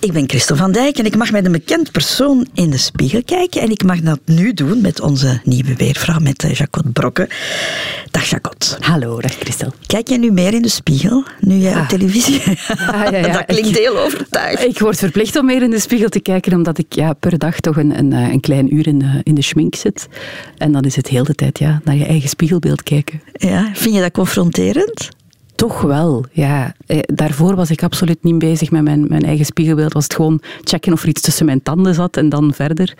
Ik ben Christel van Dijk en ik mag met een bekend persoon in de spiegel kijken. En ik mag dat nu doen met onze nieuwe weervrouw, met eh, Jacot Brokke. Dag Jacot. Hallo, dag Christel. Kijk jij nu meer in de spiegel, nu jij op televisie... Ja, ja, ja. dat klinkt heel overtuigd. Ik word verplicht om meer in de spiegel te kijken, omdat ik ja, per dag toch een, een, eh, een klein uur in de, in de schmink zit. En dan is het heel de tijd ja, naar je eigen spiegelbeeld kijken. Ja, vind je dat confronterend? Toch wel, ja. Eh, Daarvoor was ik absoluut niet bezig met mijn, mijn eigen spiegelbeeld. Was het gewoon checken of er iets tussen mijn tanden zat en dan verder.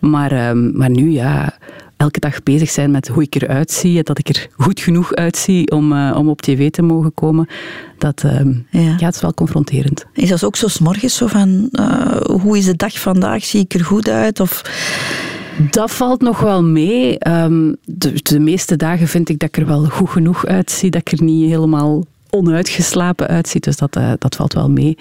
Maar, ehm, maar nu, ja, elke dag bezig zijn met hoe ik eruit zie. en Dat ik er goed genoeg uitzie om, eh, om op tv te mogen komen. Dat ehm, Ja. ja. het is wel confronterend. Is dat ook zo s'morgens zo van, eh, hoe is de dag vandaag? Zie ik er goed uit? Of... Dat valt nog wel mee. Ehm, de, de meeste dagen vind ik dat ik er wel goed genoeg uitzie. Dat ik er niet helemaal onuitgeslapen uitzie. Dus dat, eh, dat valt wel mee.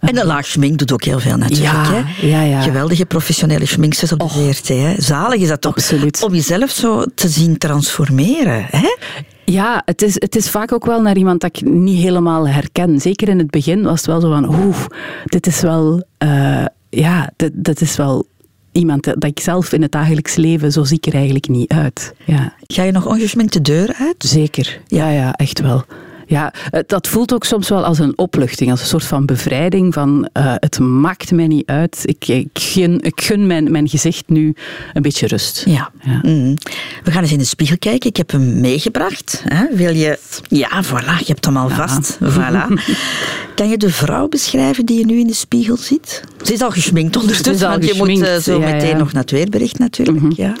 En een laag schmink doet ook heel veel natuurlijk. Ja, hè? ja, ja. Geweldige professionele schminksters op de VRT. Hè? Zalig is dat toch? Absoluut. Om jezelf zo te zien transformeren. Hè? Ja, het is, het is vaak ook wel naar iemand dat ik niet helemaal herken. Zeker in het begin was het wel zo van, oeh, dit is wel, eh, ja, dit, dit is wel iemand dat ik zelf in het dagelijks leven, zo zie ik er eigenlijk niet uit. Ja, Ga je nog ongeschminkt de deur uit? zeker. Ja, ja, echt wel. Ja, dat voelt ook soms wel als een opluchting, als een soort van bevrijding van eh, het maakt mij niet uit. Ik, ik gun, ik gun mijn, mijn gezicht nu een beetje rust. Ja. Ja. Mhm. We gaan eens in de spiegel kijken. Ik heb hem meegebracht. Hè? Wil je... Ja, voilà. Je hebt hem al vast. Voilà. Kan je de vrouw beschrijven die je nu in de spiegel ziet? Ze is al geschminkt ondertussen, Ze is al want je moet eh, zo ja, meteen ja. Mhm. nog naar het weerbericht natuurlijk. ja.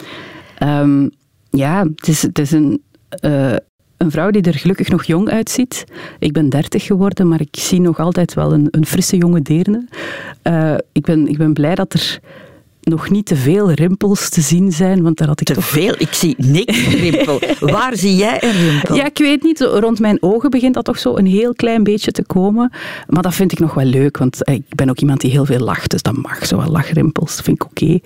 Ehm, ja, het is, het is een, eh, een vrouw die er gelukkig nog jong uitziet. Ik ben dertig geworden, maar ik zie nog altijd wel een, een frisse jonge deerne. Eh, ik, ben, ik ben blij dat er nog niet te veel rimpels te zien zijn, want daar had ik Te toch... veel. Ik zie niks rimpel. Waar zie jij een rimpel? Ja, ik weet niet. Rond mijn ogen begint dat toch zo een heel klein beetje te komen. Maar dat vind ik nog wel leuk, want eh, ik ben ook iemand die heel veel lacht. Dus dat mag, zo wel lachrimpels. Dat vind ik oké.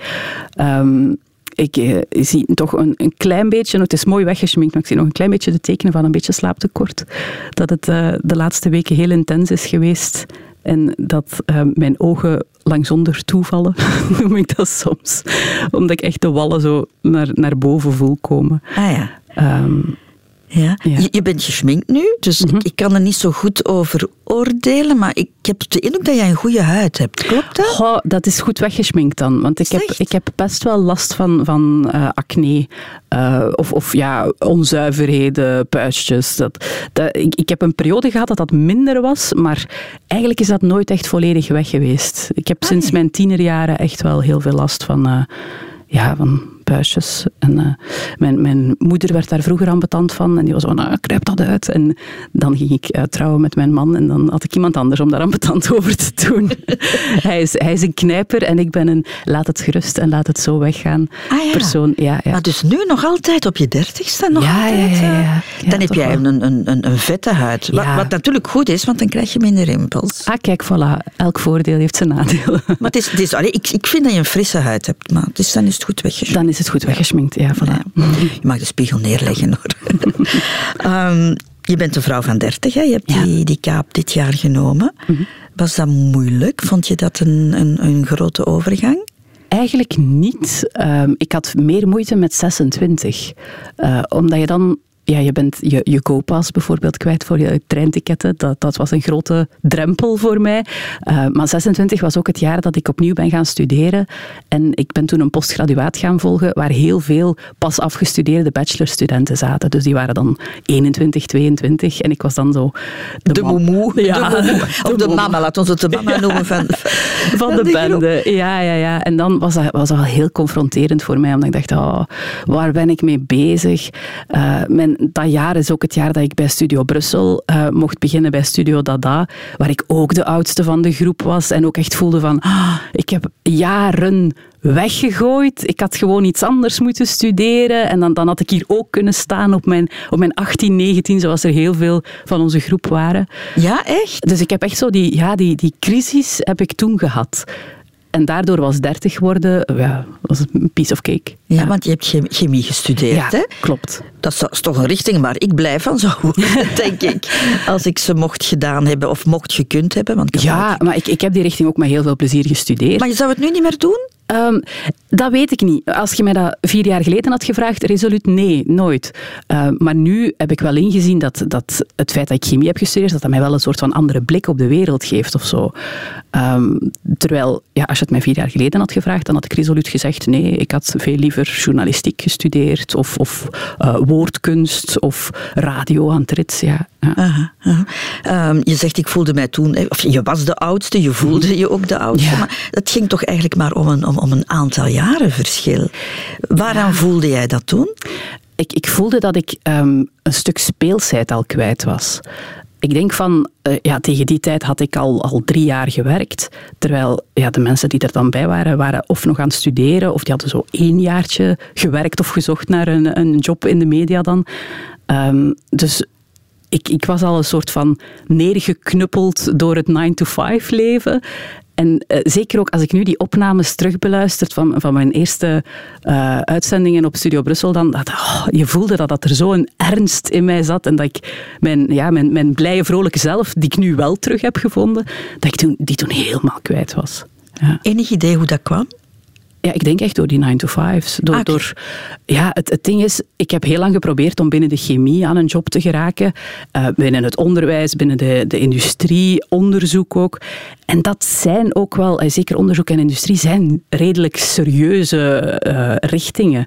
Ehm, ik eh, zie toch een, een klein beetje, het is mooi weggeschminkt, maar ik zie nog een klein beetje de tekenen van een beetje slaaptekort. Dat het eh, de laatste weken heel intens is geweest. En dat eh, mijn ogen lang zonder toevallen, noem ik dat soms. Omdat ik echt de wallen zo naar, naar boven voel komen. Ah ja. Ehm, Ja. Ja. Mhm. Je, je bent geschminkt nu, dus ik, ik kan er niet zo goed over oordelen, maar ik heb de indruk dat jij een goede huid hebt. Klopt dat? Goh, dat is goed weggeschminkt dan. Want ik heb, Echt? ik heb best wel last van, van eh, acne. eh, of of ja, onzuiverheden, puistjes. Dat, dat, ik, ik heb een periode gehad dat dat minder was. Maar eigenlijk is dat nooit echt volledig weg geweest. Ik heb sinds mijn tienerjaren echt wel heel veel last van... eh, ja, van puistjes. En, eh, mijn, mijn moeder werd daar vroeger ambetant van. En die was van, ah, kruip dat uit. En dan ging ik eh, trouwen met mijn man. En dan had ik iemand anders om daar ambetant over te doen. hij, is, hij is een knijper en ik ben een laat het gerust en laat het zo weggaan Ah, ja. persoon. Ja, ja. Maar dus nu nog altijd op je dertigste? Nog Ja, altijd, ja, ja, ja. eh? Ja, dan heb jij een, een, een, een vette huid. Wat, wat natuurlijk goed is, want dan krijg je minder rimpels. Ah, kijk, voilà. Elk voordeel heeft zijn nadelen. Maar het is, het is, allee, ik, ik vind dat je een frisse huid hebt, maar is, dan is het goed weggeschminkt. Dan is het goed weggeschminkt. Ja, voilà. Je mag de spiegel neerleggen hoor. Ehm, je bent een vrouw van 30, hè? je hebt Ja. die, die kaap dit jaar genomen. Was dat moeilijk? Vond je dat een, een, een grote overgang? Eigenlijk niet. Ehm, ik had meer moeite met 26. Eh, omdat je dan... Ja, je bent je, je go-pass bijvoorbeeld kwijt voor je treinticketten. Dat, dat was een grote drempel voor mij. Eh, maar 26 was ook het jaar dat ik opnieuw ben gaan studeren. En ik ben toen een postgraduaat gaan volgen, waar heel veel pas afgestudeerde bachelorstudenten zaten. Dus die waren dan 21, 22. En ik was dan zo... De mam- moemoe. Ja, de moemoe. Of de mama, laat ons het de mama noemen van, van de bende. Ja, ja, ja. En dan was dat, was wel heel confronterend voor mij, omdat ik dacht, oh, waar ben ik mee bezig? Eh, mijn, dat jaar is ook het jaar dat ik bij Studio Brussel eh, mocht beginnen bij Studio Dada, waar ik ook de oudste van de groep was en ook echt voelde van, ah, ik heb jaren weggegooid. Ik had gewoon iets anders moeten studeren en dan, dan had ik hier ook kunnen staan op mijn, op mijn 18, 19, zoals er heel veel van onze groep waren. Ja, echt? Dus ik heb echt zo die, ja, die, die crisis heb ik toen gehad. En daardoor was 30 worden ja, was een piece of cake. Ja, want je hebt chemie gestudeerd, ja, hè? klopt. Dat is, toch een richting waar ik blij van zou worden, denk ik. Als ik ze mocht gedaan hebben of mocht gekund hebben. Want ja, maar ik, ik heb die richting ook met heel veel plezier gestudeerd. Maar je zou het nu niet meer doen? Um, dat weet ik niet. Als je mij dat vier jaar geleden had gevraagd, resoluut nee, nooit. Uh, maar nu heb ik wel ingezien dat, dat het feit dat ik chemie heb gestudeerd, dat dat mij wel een soort van andere blik op de wereld geeft of zo. Um, terwijl, ja, als je het mij vier jaar geleden had gevraagd, dan had ik resoluut gezegd nee, ik had veel liever journalistiek gestudeerd of, of uh, woordkunst of radio aan het. Ja, ja. Aha, aha. Um, je zegt, ik voelde mij toen, of je was de oudste, je voelde je ook de oudste, Ja. maar het ging toch eigenlijk maar om een, om, om een aantal jaren verschil. Waaraan voelde jij dat toen? Ik, ik voelde dat ik ehm, een stuk speelsheid al kwijt was. Ik denk van, eh, ja, tegen die tijd had ik al, al drie jaar gewerkt. Terwijl ja, de mensen die er dan bij waren, waren of nog aan het studeren, of die hadden zo één jaartje gewerkt of gezocht naar een, een job in de media dan. Ehm, dus ik, ik was al een soort van neergeknuppeld door het 9-to-5 leven. En uh, zeker ook als ik nu die opnames terugbeluisterd van, van mijn eerste uh, uitzendingen op Studio Brussel, dan dat, oh, je voelde dat, dat er zo'n ernst in mij zat en dat ik mijn, ja, mijn, mijn blije, vrolijke zelf, die ik nu wel terug heb gevonden, dat ik toen, die toen helemaal kwijt was. Ja. Enig idee hoe dat kwam? Ja, ik denk echt door die 9-to-5's. Door, Ah, door, ja, het, het ding is, ik heb heel lang geprobeerd om binnen de chemie aan een job te geraken. Eh, binnen het onderwijs, binnen de, de industrie, onderzoek ook. En dat zijn ook wel, eh, zeker onderzoek en industrie, zijn redelijk serieuze eh, richtingen.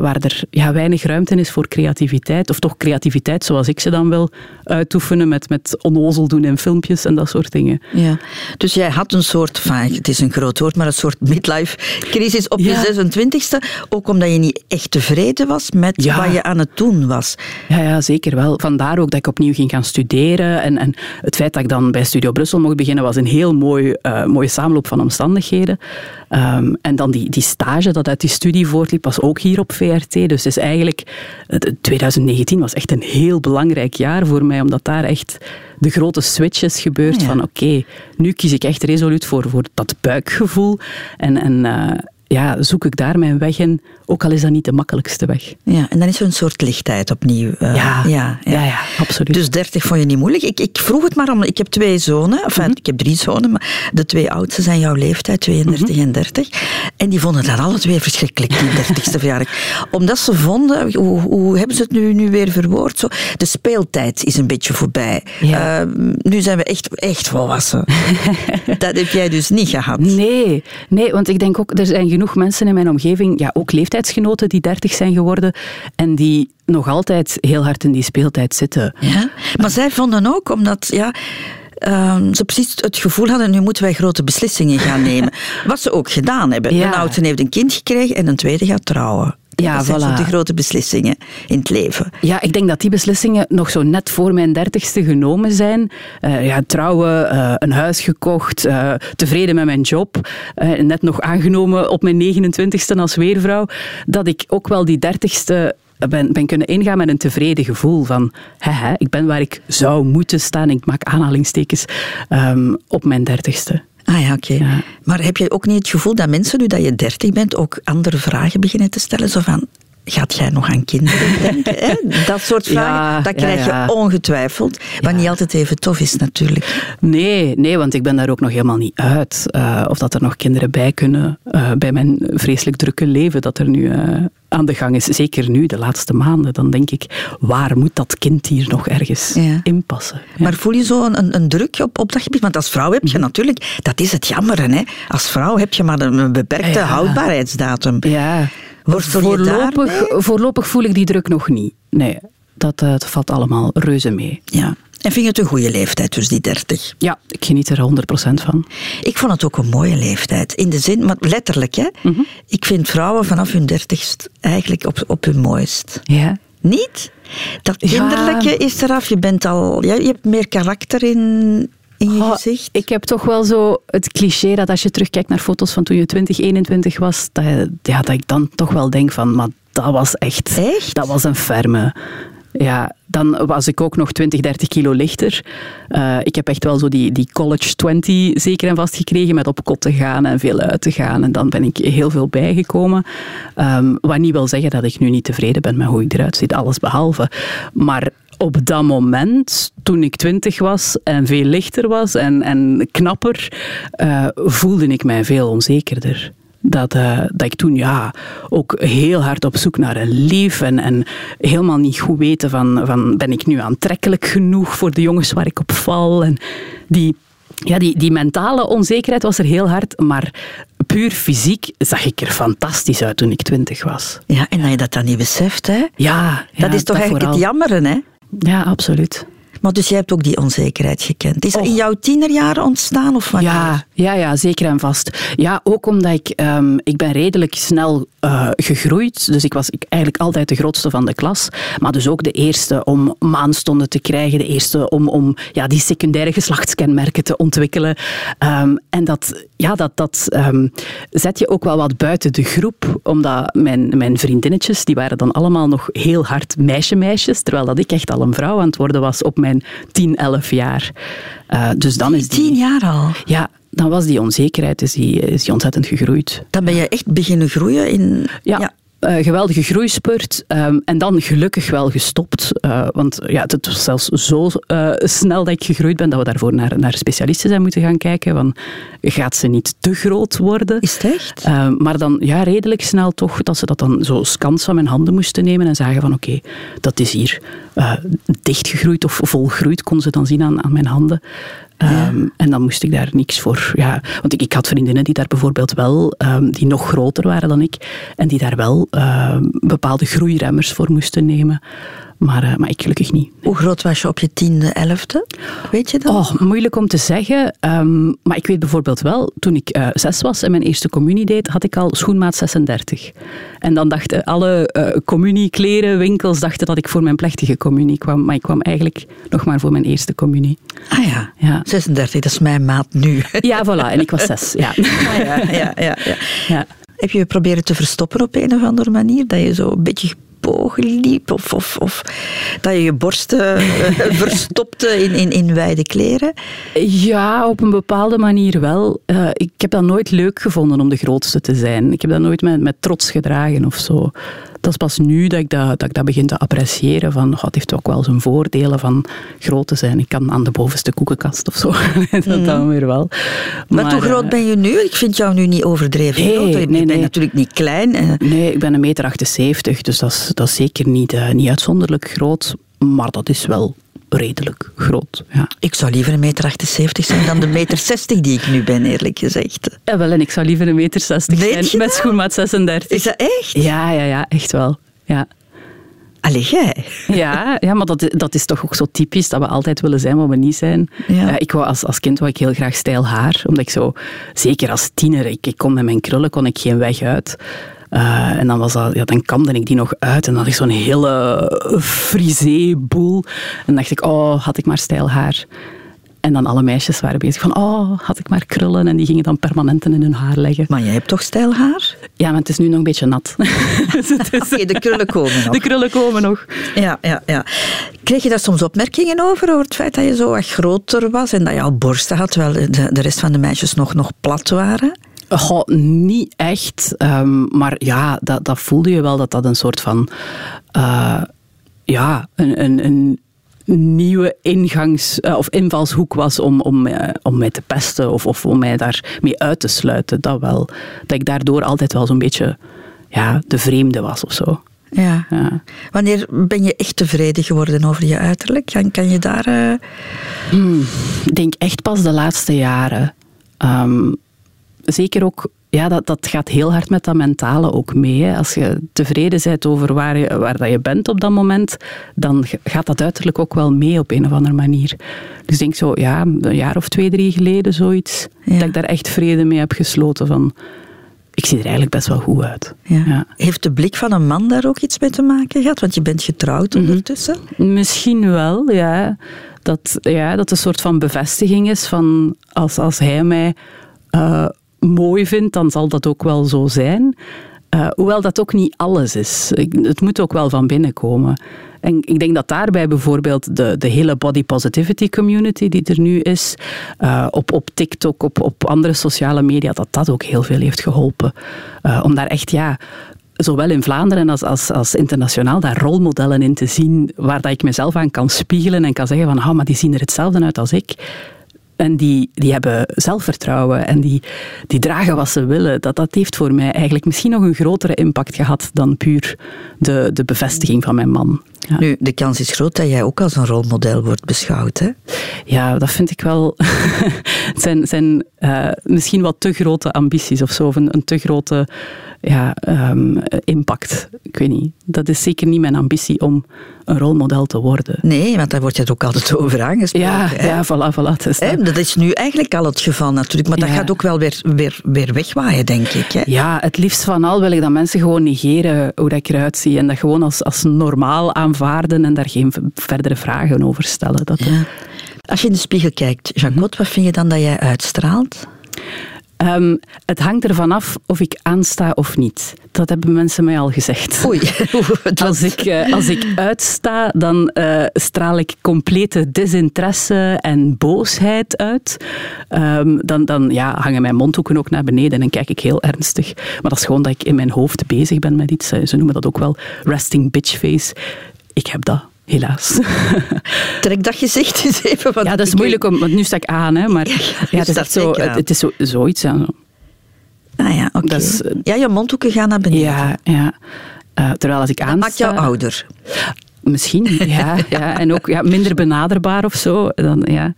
waar er ja, weinig ruimte is voor creativiteit. Of toch creativiteit zoals ik ze dan wil uitoefenen met, met onnozel doen in filmpjes en dat soort dingen. Ja. Dus jij had een soort, enfin, het is een groot woord, maar een soort midlife crisis op Ja. je 26e. Ook omdat je niet echt tevreden was met Ja. wat je aan het doen was. Ja, ja, zeker wel. Vandaar ook dat ik opnieuw ging gaan studeren. En, en het feit dat ik dan bij Studio Brussel mocht beginnen, was een heel mooi, eh, mooie samenloop van omstandigheden. Ehm, en dan die, die stage dat uit die studie voortliep, was ook hier op VRT. Dus is eigenlijk, het- 2019 was echt een heel belangrijk jaar voor mij, omdat daar echt de grote switch is gebeurd ja. van oké, nu kies ik echt resoluut voor, voor dat buikgevoel. En, en eh, ja, zoek ik daar mijn weg in, ook al is dat niet de makkelijkste weg. Ja, en dan is er een soort lichtheid opnieuw. eh, Ja, ja, ja, ja, absoluut. Dus 30 vond je niet moeilijk. Ik, ik vroeg het maar om. Ik heb twee zonen. Enfin, Mhm. ik heb drie zonen, maar de twee oudste zijn jouw leeftijd, 32 Mhm. en 30. En die vonden dat alle twee verschrikkelijk, die 30ste verjaardag. Omdat ze vonden, hoe, hoe hebben ze het nu, nu weer verwoord? Zo, de speeltijd is een beetje voorbij. Ja. Eh, nu zijn we echt, echt volwassen. dat heb jij dus niet gehad. Nee, nee, want ik denk ook, er zijn genoeg mensen in mijn omgeving, ja, ook leeftijdsgenoten die 30 zijn geworden en die nog altijd heel hard in die speeltijd zitten. Ja? Maar zij vonden ook, omdat ja, ehm, ze precies het gevoel hadden, nu moeten wij grote beslissingen gaan nemen. Wat ze ook gedaan hebben. Ja. Een oudste heeft een kind gekregen en een tweede gaat trouwen. Ja, dat zijn zo voilà. de grote beslissingen in het leven. Ja, ik denk dat die beslissingen nog zo net voor mijn dertigste genomen zijn. Eh, ja, trouwen, eh, een huis gekocht, eh, tevreden met mijn job, net nog aangenomen op mijn 29ste als weervrouw. Dat ik ook wel die dertigste ben, ben kunnen ingaan met een tevreden gevoel van hè, hè, ik ben waar ik zou moeten staan. Ik maak aanhalingstekens ehm, op mijn dertigste. Ah ja, oké. Ja. Maar heb je ook niet het gevoel dat mensen, nu dat je dertig bent, ook andere vragen beginnen te stellen? Zo van, gaat jij nog aan kinderen denken? hè? Dat soort vragen, Ja, dat krijg ja. je ongetwijfeld. Wat niet altijd even tof is natuurlijk. Nee, nee, want ik ben daar ook nog helemaal niet uit. Eh, of dat er nog kinderen bij kunnen eh, bij mijn vreselijk drukke leven dat er nu eh, aan de gang is. Zeker nu, de laatste maanden. Dan denk ik, waar moet dat kind hier nog ergens Ja. in passen? Ja. Maar voel je zo een, een, druk op, op dat gebied? Want als vrouw heb je Mhm. natuurlijk, dat is het jammere, hè? als vrouw heb je maar een, beperkte houdbaarheidsdatum. ja. Worstel voorlopig, voorlopig voel ik die druk nog niet. Nee, dat, eh, dat valt allemaal reuze mee. Ja. En vind je het een goede leeftijd, dus die 30? Ja, ik geniet er 100% van. Ik vond het ook een mooie leeftijd. In de zin, maar letterlijk, hè? Mhm. Ik vind vrouwen vanaf hun dertigst eigenlijk op, op hun mooist. Ja. Niet? Dat Ja. kinderlijke is eraf. Je bent al, ja, je hebt meer karakter in, in je Oh, gezicht. Ik heb toch wel zo het cliché dat als je terugkijkt naar foto's van toen je 20, 21 was, dat, ja, dat ik dan toch wel denk van, maar dat was echt, Echt? dat was een ferme. ja, dan was ik ook nog 20, 30 kilo lichter. Uh, ik heb echt wel zo die, die college 20 zeker en vast gekregen met op kot te gaan en veel uit te gaan. En dan ben ik heel veel bijgekomen. Um, wat niet wil zeggen dat ik nu niet tevreden ben met hoe ik eruit zie, alles behalve. Maar op dat moment, toen ik twintig was en veel lichter was en, en knapper, uh, voelde ik mij veel onzekerder dat, uh, dat ik toen ja, ook heel hard op zoek naar een lief en, en helemaal niet goed weten van, van ben ik nu aantrekkelijk genoeg voor de jongens waar ik op val. En die, ja, die, die mentale onzekerheid was er heel hard, maar puur fysiek zag ik er fantastisch uit toen ik twintig was. Ja, en dat je dat dan niet beseft, hè? Ja. dat is toch eigenlijk het jammeren, hè? Ja, absoluut. Maar dus jij hebt ook die onzekerheid gekend. Is dat in jouw tienerjaren ontstaan of wanneer? Ja, ja, ja, zeker en vast. Ja, ook omdat ik, um, ik ben redelijk snel uh, gegroeid. Dus ik was eigenlijk altijd de grootste van de klas. Maar dus ook de eerste om maanstonden te krijgen. De eerste om, om ja, die secundaire geslachtskenmerken te ontwikkelen. Um, en dat, ja, dat, dat um, zet je ook wel wat buiten de groep. Omdat mijn, mijn vriendinnetjes, die waren dan allemaal nog heel hard meisje-meisjes. Terwijl dat ik echt al een vrouw aan het worden was op mijn mijn 10, 11 jaar. Uh, dus dan is die, 10 jaar al? Ja, dan was die onzekerheid is die, is die ontzettend gegroeid. Dan ben je echt beginnen groeien in... ja. ja. Uh, geweldige groeispurt. Um, en dan gelukkig wel gestopt. Uh, want ja, het was zelfs zo uh, snel dat ik gegroeid ben dat we daarvoor naar, naar specialisten zijn moeten gaan kijken. Van, gaat ze niet te groot worden? Is het echt? Ehm, maar dan ja, redelijk snel toch dat ze dat dan zo scans van mijn handen moesten nemen en zagen van oké, okay, dat is hier dichtgegroeid of volgroeid, kon ze dan zien aan, aan mijn handen. Um, en dan moest ik daar niks voor. Ja, want ik, ik had vriendinnen die daar bijvoorbeeld wel, um, die nog groter waren dan ik, en die daar wel uh, bepaalde groeiremmers voor moesten nemen. Maar, uh, maar ik gelukkig niet. Hoe groot was je op je tiende, elfde? Weet je dat? Oh, moeilijk om te zeggen. Um, maar ik weet bijvoorbeeld wel, toen ik uh, zes was en mijn eerste communie deed, had ik al schoenmaat 36. En dan dachten alle uh, communieklerenwinkels dachten dat ik voor mijn plechtige communie kwam. Maar ik kwam eigenlijk nog maar voor mijn eerste communie. Ah ja, ja. 36, dat is mijn maat nu. Ja, voilà. En ik was zes. Ja. Ah, ja, ja, ja, ja. ja. Heb je je proberen te verstoppen op een of andere manier? Dat je zo een beetje bogen liep? Of, of, dat je je borsten uh, verstopte in, in, in wijde kleren? Ja, op een bepaalde manier wel. Uh, ik heb dat nooit leuk gevonden om de grootste te zijn. Ik heb dat nooit met, met trots gedragen of zo dat is pas nu dat ik dat, dat, ik dat begin te appreciëren. Van, het heeft ook wel zijn voordelen van groot te zijn. Ik kan aan de bovenste koekenkast of zo. dat mm. dan weer wel. Maar, maar hoe groot ben je nu? Ik vind jou nu niet overdreven nee, groot. Je nee, bent natuurlijk niet klein. Nee, ik ben een meter 78, dus dat is, dat is zeker niet, uh, niet uitzonderlijk groot. Maar dat is wel redelijk groot. Ja. Ik zou liever een meter 78 zijn dan de meter 60 die ik nu ben, eerlijk gezegd. Ja, wel, en ik zou liever een meter 60 Weet zijn met schoenmaat 36. Is dat echt? Ja, ja, ja, echt wel. Ja. Allee, jij? Ja, ja maar dat, dat is toch ook zo typisch dat we altijd willen zijn wat we niet zijn. Ja. Uh, ik wou als, als kind wou ik heel graag stijl haar, omdat ik zo, zeker als tiener, ik, ik kon met mijn krullen kon ik geen weg uit. Uh, en dan, was dat, ja, dan kamde ik die nog uit en dan had ik zo'n hele frisé-boel. En dacht ik, oh, had ik maar stijl haar. En dan alle meisjes waren bezig van, oh, had ik maar krullen. En die gingen dan permanent in hun haar leggen. Maar jij hebt toch stijl haar? Ja, maar het is nu nog een beetje nat. dus okay, de krullen komen nog. De krullen komen nog. Ja, ja, ja. Kreeg je daar soms opmerkingen over, over het feit dat je zo wat groter was en dat je al borsten had, terwijl de, de rest van de meisjes nog, nog plat waren? Goh, niet echt. Um, maar ja, dat, dat voelde je wel dat dat een soort van... Uh, ja, een, een, een nieuwe ingangs- uh, of invalshoek was om, om, uh, om mij te pesten of, of om mij daarmee uit te sluiten. Dat wel. Dat ik daardoor altijd wel zo'n beetje ja, de vreemde was of zo. Ja. ja. Wanneer ben je echt tevreden geworden over je uiterlijk? Kan, kan je daar... Uh... Hmm, ik denk echt pas de laatste jaren. Um, zeker ook, ja, dat, dat gaat heel hard met dat mentale ook mee. Hè. Als je tevreden bent over waar je, waar dat je bent op dat moment, dan gaat dat uiterlijk ook wel mee op een of andere manier. Dus ik denk zo, ja, een jaar of twee, drie geleden zoiets, ja. dat ik daar echt vrede mee heb gesloten van... Ik zie er eigenlijk best wel goed uit. Ja. Ja. Heeft de blik van een man daar ook iets mee te maken gehad? Want je bent getrouwd mhm. ondertussen. Misschien wel, ja. Dat, ja. dat een soort van bevestiging is van als, als hij mij uh, mooi vindt, dan zal dat ook wel zo zijn. Uh, hoewel dat ook niet alles is. Het moet ook wel van binnen komen. En ik denk dat daarbij bijvoorbeeld de, de hele body positivity community die er nu is, uh, op, op TikTok, op, op andere sociale media, dat dat ook heel veel heeft geholpen. Uh, om daar echt, ja, zowel in Vlaanderen als, als, als internationaal, daar rolmodellen in te zien waar dat ik mezelf aan kan spiegelen en kan zeggen van, ah, maar die zien er hetzelfde uit als ik. En die, die hebben zelfvertrouwen en die, die dragen wat ze willen. Dat, dat heeft voor mij eigenlijk misschien nog een grotere impact gehad dan puur de, de bevestiging van mijn man. Ja. Nu, de kans is groot dat jij ook als een rolmodel wordt beschouwd, hè? Ja, dat vind ik wel. het zijn, zijn uh, misschien wat te grote ambities of zo, of een, een te grote ja, um, impact. Ik weet niet. Dat is zeker niet mijn ambitie om een rolmodel te worden. Nee, want daar wordt je ook altijd over aangesproken. Ja, hè? ja voilà, voilà. Dus dat... dat... is nu eigenlijk al het geval natuurlijk, maar dat ja. gaat ook wel weer, weer, weer wegwaaien, denk ik. Hè? Ja, het liefst van al wil ik dat mensen gewoon negeren hoe dat ik eruit zie en dat gewoon als, als normaal aanvaarden en daar geen verdere vragen over stellen. Dat, ja. Als je in de spiegel kijkt, Jean-Claude, wat vind je dan dat jij uitstraalt? Um, het hangt ervan af of ik aansta of niet. Dat hebben mensen mij al gezegd. Oei. als, ik, uh, als ik uitsta, dan uh, straal ik complete desinteresse en boosheid uit. Um, dan dan ja, hangen mijn mondhoeken ook naar beneden en kijk ik heel ernstig. Maar dat is gewoon dat ik in mijn hoofd bezig ben met iets. Ze noemen dat ook wel resting bitch face. Ik heb dat helaas. Trek dat gezicht eens even. ja, dat is moeilijk, om, want nu sta ik aan, hè, maar ja, ja, het, is zo, het, het, is zo, zoiets. Ja. Ah ja, oké. Okay. Ja, je mondhoeken gaan naar beneden. Ja, ja. Uh, terwijl als ik aansta... maakt jou ouder. Misschien, ja, ja. En ook ja, minder benaderbaar of zo. Dan, ja.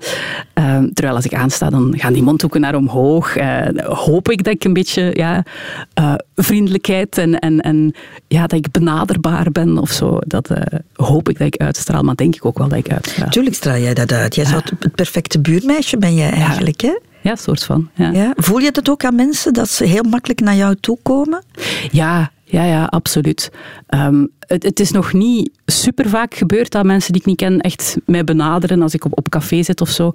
Uh, terwijl als ik aansta, dan gaan die mondhoeken naar omhoog. Uh, hoop ik dat ik een beetje ja, uh, vriendelijkheid en, en, en ja, dat ik benaderbaar ben of zo. Dat hoop ik dat ik uitstraal, maar denk ik ook wel dat ik uitstraal. Tuurlijk straal jij dat uit. Jij zou het perfecte buurmeisje ben jij eigenlijk, hè? Ja, soort van. Ja. Ja. Voel je het ook aan mensen dat ze heel makkelijk naar jou toe komen? Ja, ja, ja, absoluut. Um, het, het, is nog niet super vaak gebeurd dat mensen die ik niet ken echt mij benaderen als ik op, op café zit of zo.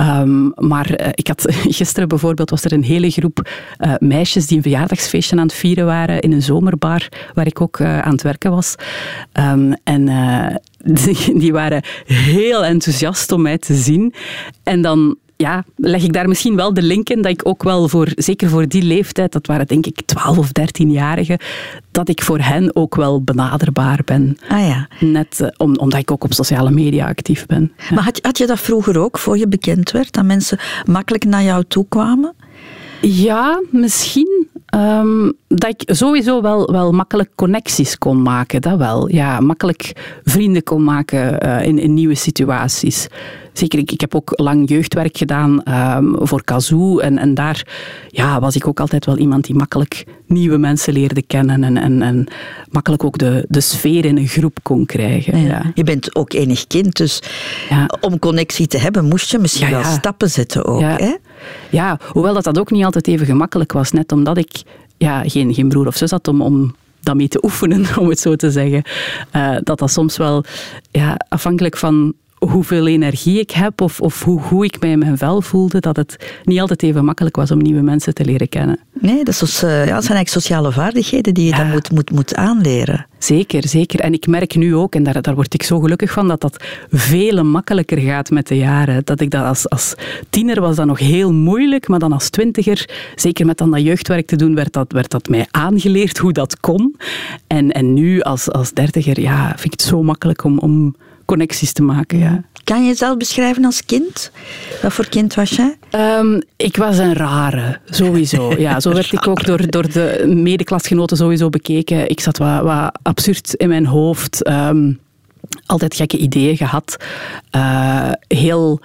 Um, maar uh, ik had gisteren bijvoorbeeld was er een hele groep uh, meisjes die een verjaardagsfeestje aan het vieren waren in een zomerbar waar ik ook uh, aan het werken was. Um, en die, die waren heel enthousiast om mij te zien. En dan ja, leg ik daar misschien wel de link in dat ik ook wel voor, zeker voor die leeftijd, dat waren denk ik 12 of 13-jarigen, dat ik voor hen ook wel benaderbaar ben. Ah ja. Net uh, om, omdat ik ook op sociale media actief ben. Ja. Maar had, had je dat vroeger ook, voor je bekend werd, dat mensen makkelijk naar jou toe kwamen? Ja, misschien. Um, dat ik sowieso wel, wel makkelijk connecties kon maken, dat wel. Ja, makkelijk vrienden kon maken uh, in, in nieuwe situaties. Zeker, ik, ik heb ook lang jeugdwerk gedaan um, voor Kazoo. En, en daar ja, was ik ook altijd wel iemand die makkelijk nieuwe mensen leerde kennen. En, en, en makkelijk ook de, de sfeer in een groep kon krijgen. Ja. Ja. Je bent ook enig kind, dus om connectie te hebben moest je misschien wel stappen zetten ook. Hè? Ja, hoewel dat, dat ook niet altijd even gemakkelijk was. Net omdat ik ja, geen, geen broer of zus had om, om dat te oefenen, om het zo te zeggen. Uh, dat dat soms wel ja, afhankelijk van hoeveel energie ik heb of, of hoe goed ik mij in mijn vel voelde, dat het niet altijd even makkelijk was om nieuwe mensen te leren kennen. Nee, dat, is, uh, ja, dat zijn eigenlijk sociale vaardigheden die je ja. dan moet, moet, moet aanleren. Zeker, zeker. En ik merk nu ook, en daar, daar word ik zo gelukkig van, dat dat veel makkelijker gaat met de jaren. Dat ik dat als, als tiener was dat nog heel moeilijk, maar dan als twintiger, zeker met dan dat jeugdwerk te doen, werd dat, werd dat mij aangeleerd hoe dat kon. En, en nu als, als dertiger, ja, vind ik het zo makkelijk om, om connecties te maken. Ja. Kan je jezelf beschrijven als kind? Wat voor kind was jij? Um, ik was een rare, sowieso. Ja, zo werd ik ook door, door de medeklasgenoten sowieso bekeken. Ik zat wat, wat absurd in mijn hoofd. Um, altijd gekke ideeën gehad. Uh, heel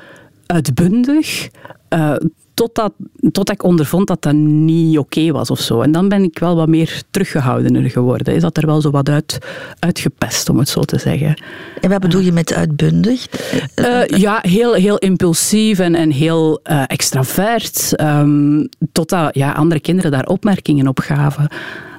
uitbundig. Uh, totdat, totdat ik ondervond dat dat niet oké okay was of zo. En dan ben ik wel wat meer teruggehoudener geworden. Is dat er wel zo wat uit, uitgepest, om het zo te zeggen. En wat bedoel je met uitbundig? Uh, ja, heel, heel impulsief en, en heel uh, extravert. Um, totdat ja, andere kinderen daar opmerkingen op gaven.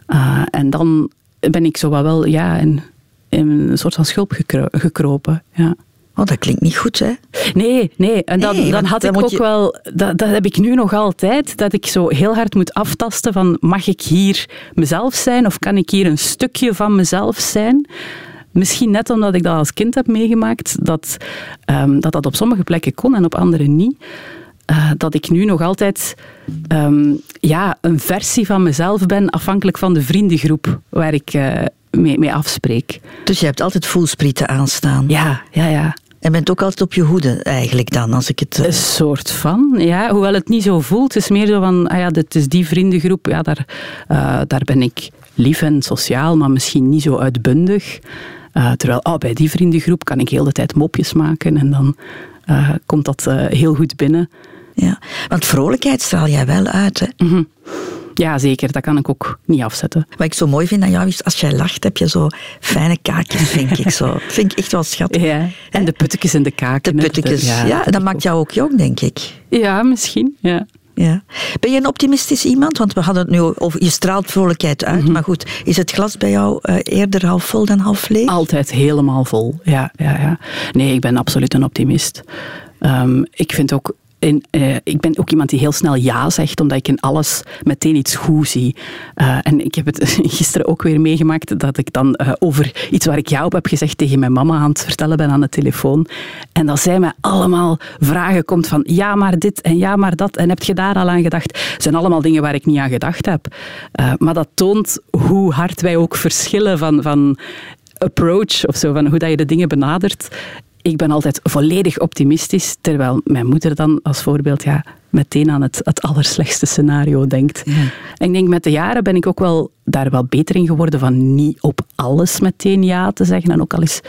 Uh, en dan ben ik zo wat wel ja, in, in een soort van schulp gekro gekropen. Ja. Oh, dat klinkt niet goed, hè? Nee, nee. En dan, Nee, dan had dan ik ook je- wel... Dat, dat heb ik nu nog altijd. Dat ik zo heel hard moet aftasten van... Mag ik hier mezelf zijn? Of kan ik hier een stukje van mezelf zijn? Misschien net omdat ik dat als kind heb meegemaakt. Dat ehm, dat, dat op sommige plekken kon en op andere niet. Eh, dat ik nu nog altijd ehm, ja, een versie van mezelf ben, afhankelijk van de vriendengroep waar ik eh, mee, mee afspreek. Dus je hebt altijd voelsprieten aanstaan. Ja, ja, ja. En bent ook altijd op je hoede, eigenlijk dan, als ik het... eh, Een soort van, ja. Hoewel het niet zo voelt. Het is meer zo van, ah ja, dit is die vriendengroep. Ja, daar, eh, daar ben ik lief en sociaal, maar misschien niet zo uitbundig. Eh, terwijl, oh, bij die vriendengroep kan ik heel de tijd mopjes maken en dan komt dat heel goed binnen. ja. Want vrolijkheid straal jij wel uit, hè? Ja, zeker. Dat kan ik ook niet afzetten. Wat ik zo mooi vind aan jou is, als jij lacht, heb je zo fijne kaakjes, vind ik zo. vind ik echt wel schattig. Ja. En de puttekjes en de kaken. De puttekjes, ja, dat dat maakt jou ook jong, denk ik. Ja, misschien. Ja. Ja. Ben je een optimistisch iemand? Want we hadden het nu over, je straalt vrolijkheid uit, Mhm. maar goed, is het glas bij jou eh, eerder half vol dan half leeg? Altijd helemaal vol. Ja, ja, ja. Nee, ik ben absoluut een optimist. Ehm, ik vind ook. In, eh, ik ben ook iemand die heel snel ja zegt, omdat ik in alles meteen iets goed zie. Eh, en ik heb het gisteren ook weer meegemaakt dat ik dan eh, over iets waar ik ja op heb gezegd tegen mijn mama aan het vertellen ben aan de telefoon. En dat zij mij allemaal vragen komt van ja maar dit en ja maar dat en heb je daar al aan gedacht? Het zijn allemaal dingen waar ik niet aan gedacht heb. Maar dat toont hoe hard wij ook verschillen van, van approach of zo, van hoe dat je de dingen benadert. Ik ben altijd volledig optimistisch, terwijl mijn moeder dan als voorbeeld ja, meteen aan het, het allerslechtste scenario denkt. En ik denk met de jaren ben ik ook wel daar wel beter in geworden van niet op alles meteen ja te zeggen. En ook al eens,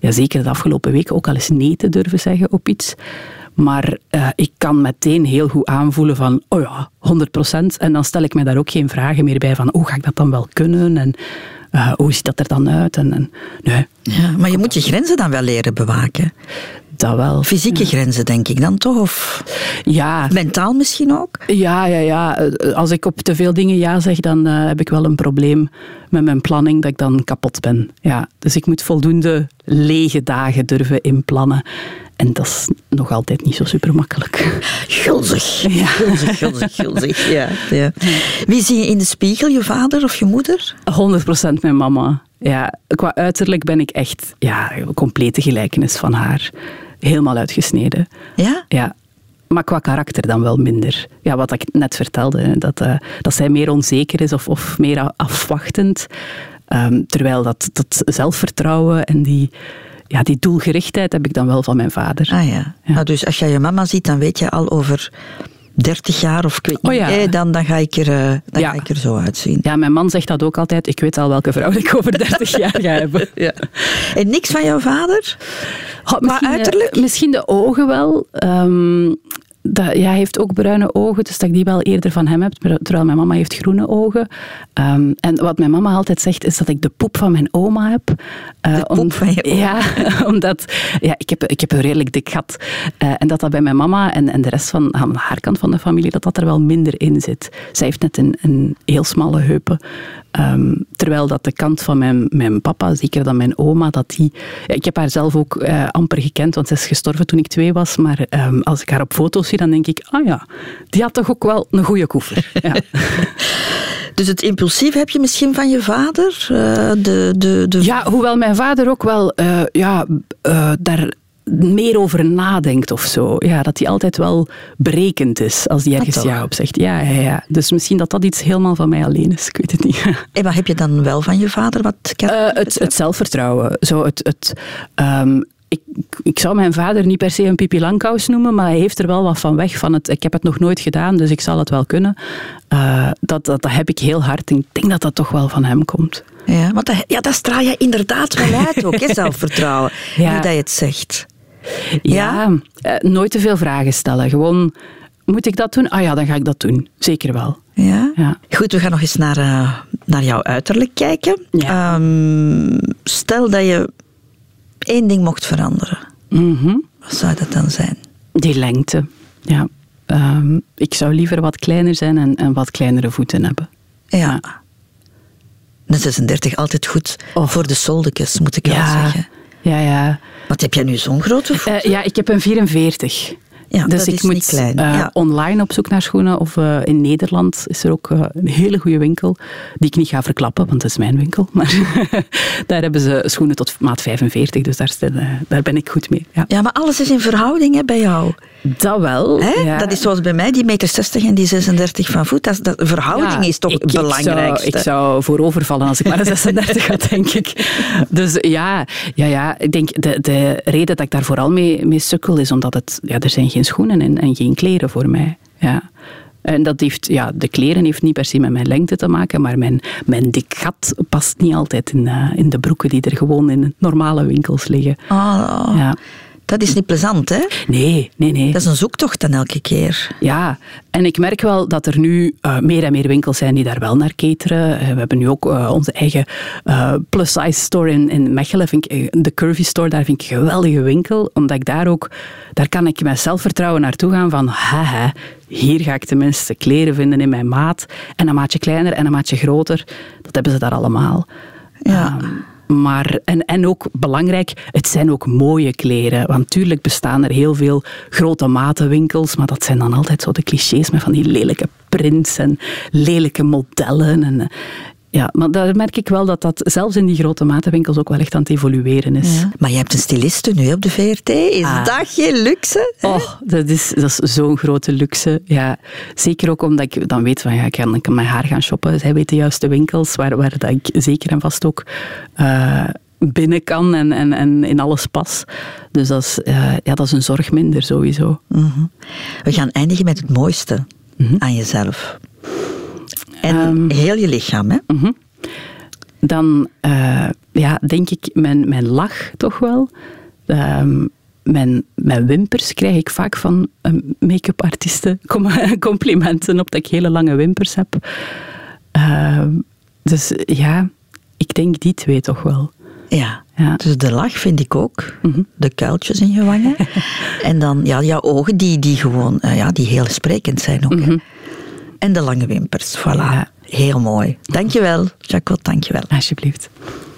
ja, zeker de afgelopen weken, ook al eens nee te durven zeggen op iets. Maar eh, ik kan meteen heel goed aanvoelen van, oh ja, 100%. En dan stel ik me daar ook geen vragen meer bij van, hoe ga ik dat dan wel kunnen? En eh, hoe ziet dat er dan uit? En, en, nee, Ja, maar je moet je grenzen dan wel leren bewaken. dat wel. Fysieke grenzen, denk ik dan toch? Of Ja, mentaal misschien ook? ja, ja, ja. Eh, Als ik op te veel dingen ja zeg, dan eh, heb ik wel een probleem met mijn planning dat ik dan kapot ben. Ja, dus ik moet voldoende lege dagen durven inplannen. En dat is nog altijd niet zo super makkelijk. Gulzig. Ja. Gulzig, gulzig, gulzig. Ja, ja. Wie zie je in de spiegel? Je vader of je moeder? 100% mijn mama. Ja, qua uiterlijk ben ik echt ja, een complete gelijkenis van haar. Helemaal uitgesneden. Ja? Ja. Maar qua karakter dan wel minder. Ja, wat ik net vertelde, dat, eh, dat zij meer onzeker is of, of meer afwachtend. Ehm, terwijl dat, dat zelfvertrouwen en die, ja, die doelgerichtheid heb ik dan wel van mijn vader. Ah ja. Ja. Nou, dus als jij je mama ziet, dan weet je al over 30 jaar of ik weet niet, Oh ja. dan, dan, ga ik er, eh, dan Ja. ga ik er zo uitzien. Ja, mijn man zegt dat ook altijd. Ik weet al welke vrouw ik over 30 jaar ga hebben. En niks van jouw vader? Qua eh, uiterlijk? misschien de ogen wel. Ehm, dat, ja, hij heeft ook bruine ogen, dus dat ik die wel eerder van hem heb. Terwijl mijn mama heeft groene ogen. Ehm, en wat mijn mama altijd zegt, is dat ik de poep van mijn oma heb. Eh, De poep van je oma? Ja, omdat ja, ik, heb, ik heb een redelijk dik gat. Eh, en dat dat bij mijn mama en, en de rest van aan haar kant van de familie, dat dat er wel minder in zit. Zij heeft net een, een heel smalle heupen. Ehm, terwijl dat de kant van mijn, mijn papa, zeker dan mijn oma, dat die... ik heb haar zelf ook eh, amper gekend, want ze is gestorven toen ik twee was. Maar ehm, als ik haar op foto's zie, dan denk ik, ah ja, die had toch ook wel een goede koever. Ja. Dus het impulsief heb je misschien van je vader? Eh, de, de, de... Ja, hoewel mijn vader ook wel eh, ja, daar meer over nadenkt of zo. Ja, dat hij altijd wel berekend is als hij ergens toch? ja op zegt. Ja, ja, ja. Dus misschien dat dat iets helemaal van mij alleen is. Ik weet het niet. En wat heb je dan wel van je vader? Wat Eh, het, het zelfvertrouwen. Zo het, het, ehm, ik, ik zou mijn vader niet per se een Pipi Langkous noemen, maar hij heeft er wel wat van weg. Van het, ik heb het nog nooit gedaan, dus ik zal het wel kunnen. Eh, dat, dat, dat heb ik heel hard. Ik denk dat dat toch wel van hem komt. Ja, want dat, ja, dat straal je inderdaad wel uit ook, hè, zelfvertrouwen. Ja. Nu dat je het zegt. Ja, eh, nooit te veel vragen stellen. Gewoon, moet ik dat doen? Ah ja, dan ga ik dat doen. Zeker wel. Ja? Ja. Goed, we gaan nog eens naar, eh, naar jouw uiterlijk kijken. Ja. Ehm, stel dat je één ding mocht veranderen. Mhm. Wat zou dat dan zijn? Die lengte. Ja. Ehm, ik zou liever wat kleiner zijn en, en wat kleinere voeten hebben. Ja. De 36 altijd goed Oh. voor de soldekes, moet ik wel Ja, zeggen. Ja, ja. Wat heb jij nu zo'n grote voet? Uh, ja, ik heb een 44. Ja, dus ik moet eh, ja. online op zoek naar schoenen. Of eh, in Nederland is er ook eh, een hele goede winkel. Die ik niet ga verklappen, want dat is mijn winkel. Maar daar hebben ze schoenen tot maat 45. Dus daar, eh, daar ben ik goed mee. Ja. ja, maar alles is in verhouding hè, bij jou. Dat wel. Ja. Dat is zoals bij mij, die meter 60 en die 36 van voet. Dat, dat, verhouding Ja, is toch ik- het ik ik zou voorovervallen als ik maar een 36 had, denk ik. Dus ja, ja, ja ik denk de, de reden dat ik daar vooral mee, mee sukkel is omdat het, ja, er zijn geen schoenen en, en geen kleren voor mij. Ja. En dat heeft, ja, de kleren heeft niet per se met mijn lengte te maken, maar mijn, mijn dik gat past niet altijd in, eh, in de broeken die er gewoon in normale winkels liggen. Oh, Ja. Dat is niet plezant, hè? Nee, nee, nee. Dat is een zoektocht dan elke keer. Ja, en ik merk wel dat er nu eh, meer en meer winkels zijn die daar wel naar cateren. Eh, we hebben nu ook eh, onze eigen plus-size store in, in Mechelen. Vind ik, de Curvy Store, daar vind ik een geweldige winkel. Omdat ik daar ook, daar kan ik met zelfvertrouwen naartoe gaan van, haha, hier ga ik tenminste kleren vinden in mijn maat. En een maatje kleiner en een maatje groter. Dat hebben ze daar allemaal. Ja. Ehm, maar, en, en ook belangrijk, het zijn ook mooie kleren. Want tuurlijk bestaan er heel veel grote matenwinkels, maar dat zijn dan altijd zo de clichés met van die lelijke prints en lelijke modellen. En, eh, ja, maar daar merk ik wel dat dat zelfs in die grote matenwinkels ook wel echt aan het evolueren is. Ja. Maar je hebt een styliste nu op de VRT. Is Ah. dat geen luxe? hè? Oh, dat is, dat is zo'n grote luxe. Ja, zeker ook omdat ik dan weet van ja, ik kan, ik kan mijn haar gaan shoppen. Zij weet de juiste winkels waar, waar dat ik zeker en vast ook eh, binnen kan en, en, en in alles pas. Dus dat is, eh, ja, dat is een zorg minder sowieso. Mhm. We gaan eindigen met het mooiste Mhm. aan jezelf. En Ehm. heel je lichaam, hè? Dan eh, ja, denk ik mijn, mijn lach toch wel. Ehm, mijn, mijn wimpers krijg ik vaak van eh, make-up artiesten com- complimenten op dat ik hele lange wimpers heb. Ehm, dus ja, ik denk die twee toch wel. Ja. Ja. Dus de lach vind ik ook. Mhm. De kuiltjes in je wangen. en dan ja, jouw ogen die, die gewoon eh, ja, die heel sprekend zijn ook. hè. En de lange wimpers. Voilà. Ja. Heel mooi. Dankjewel, Jacquot. Dankjewel. Alsjeblieft.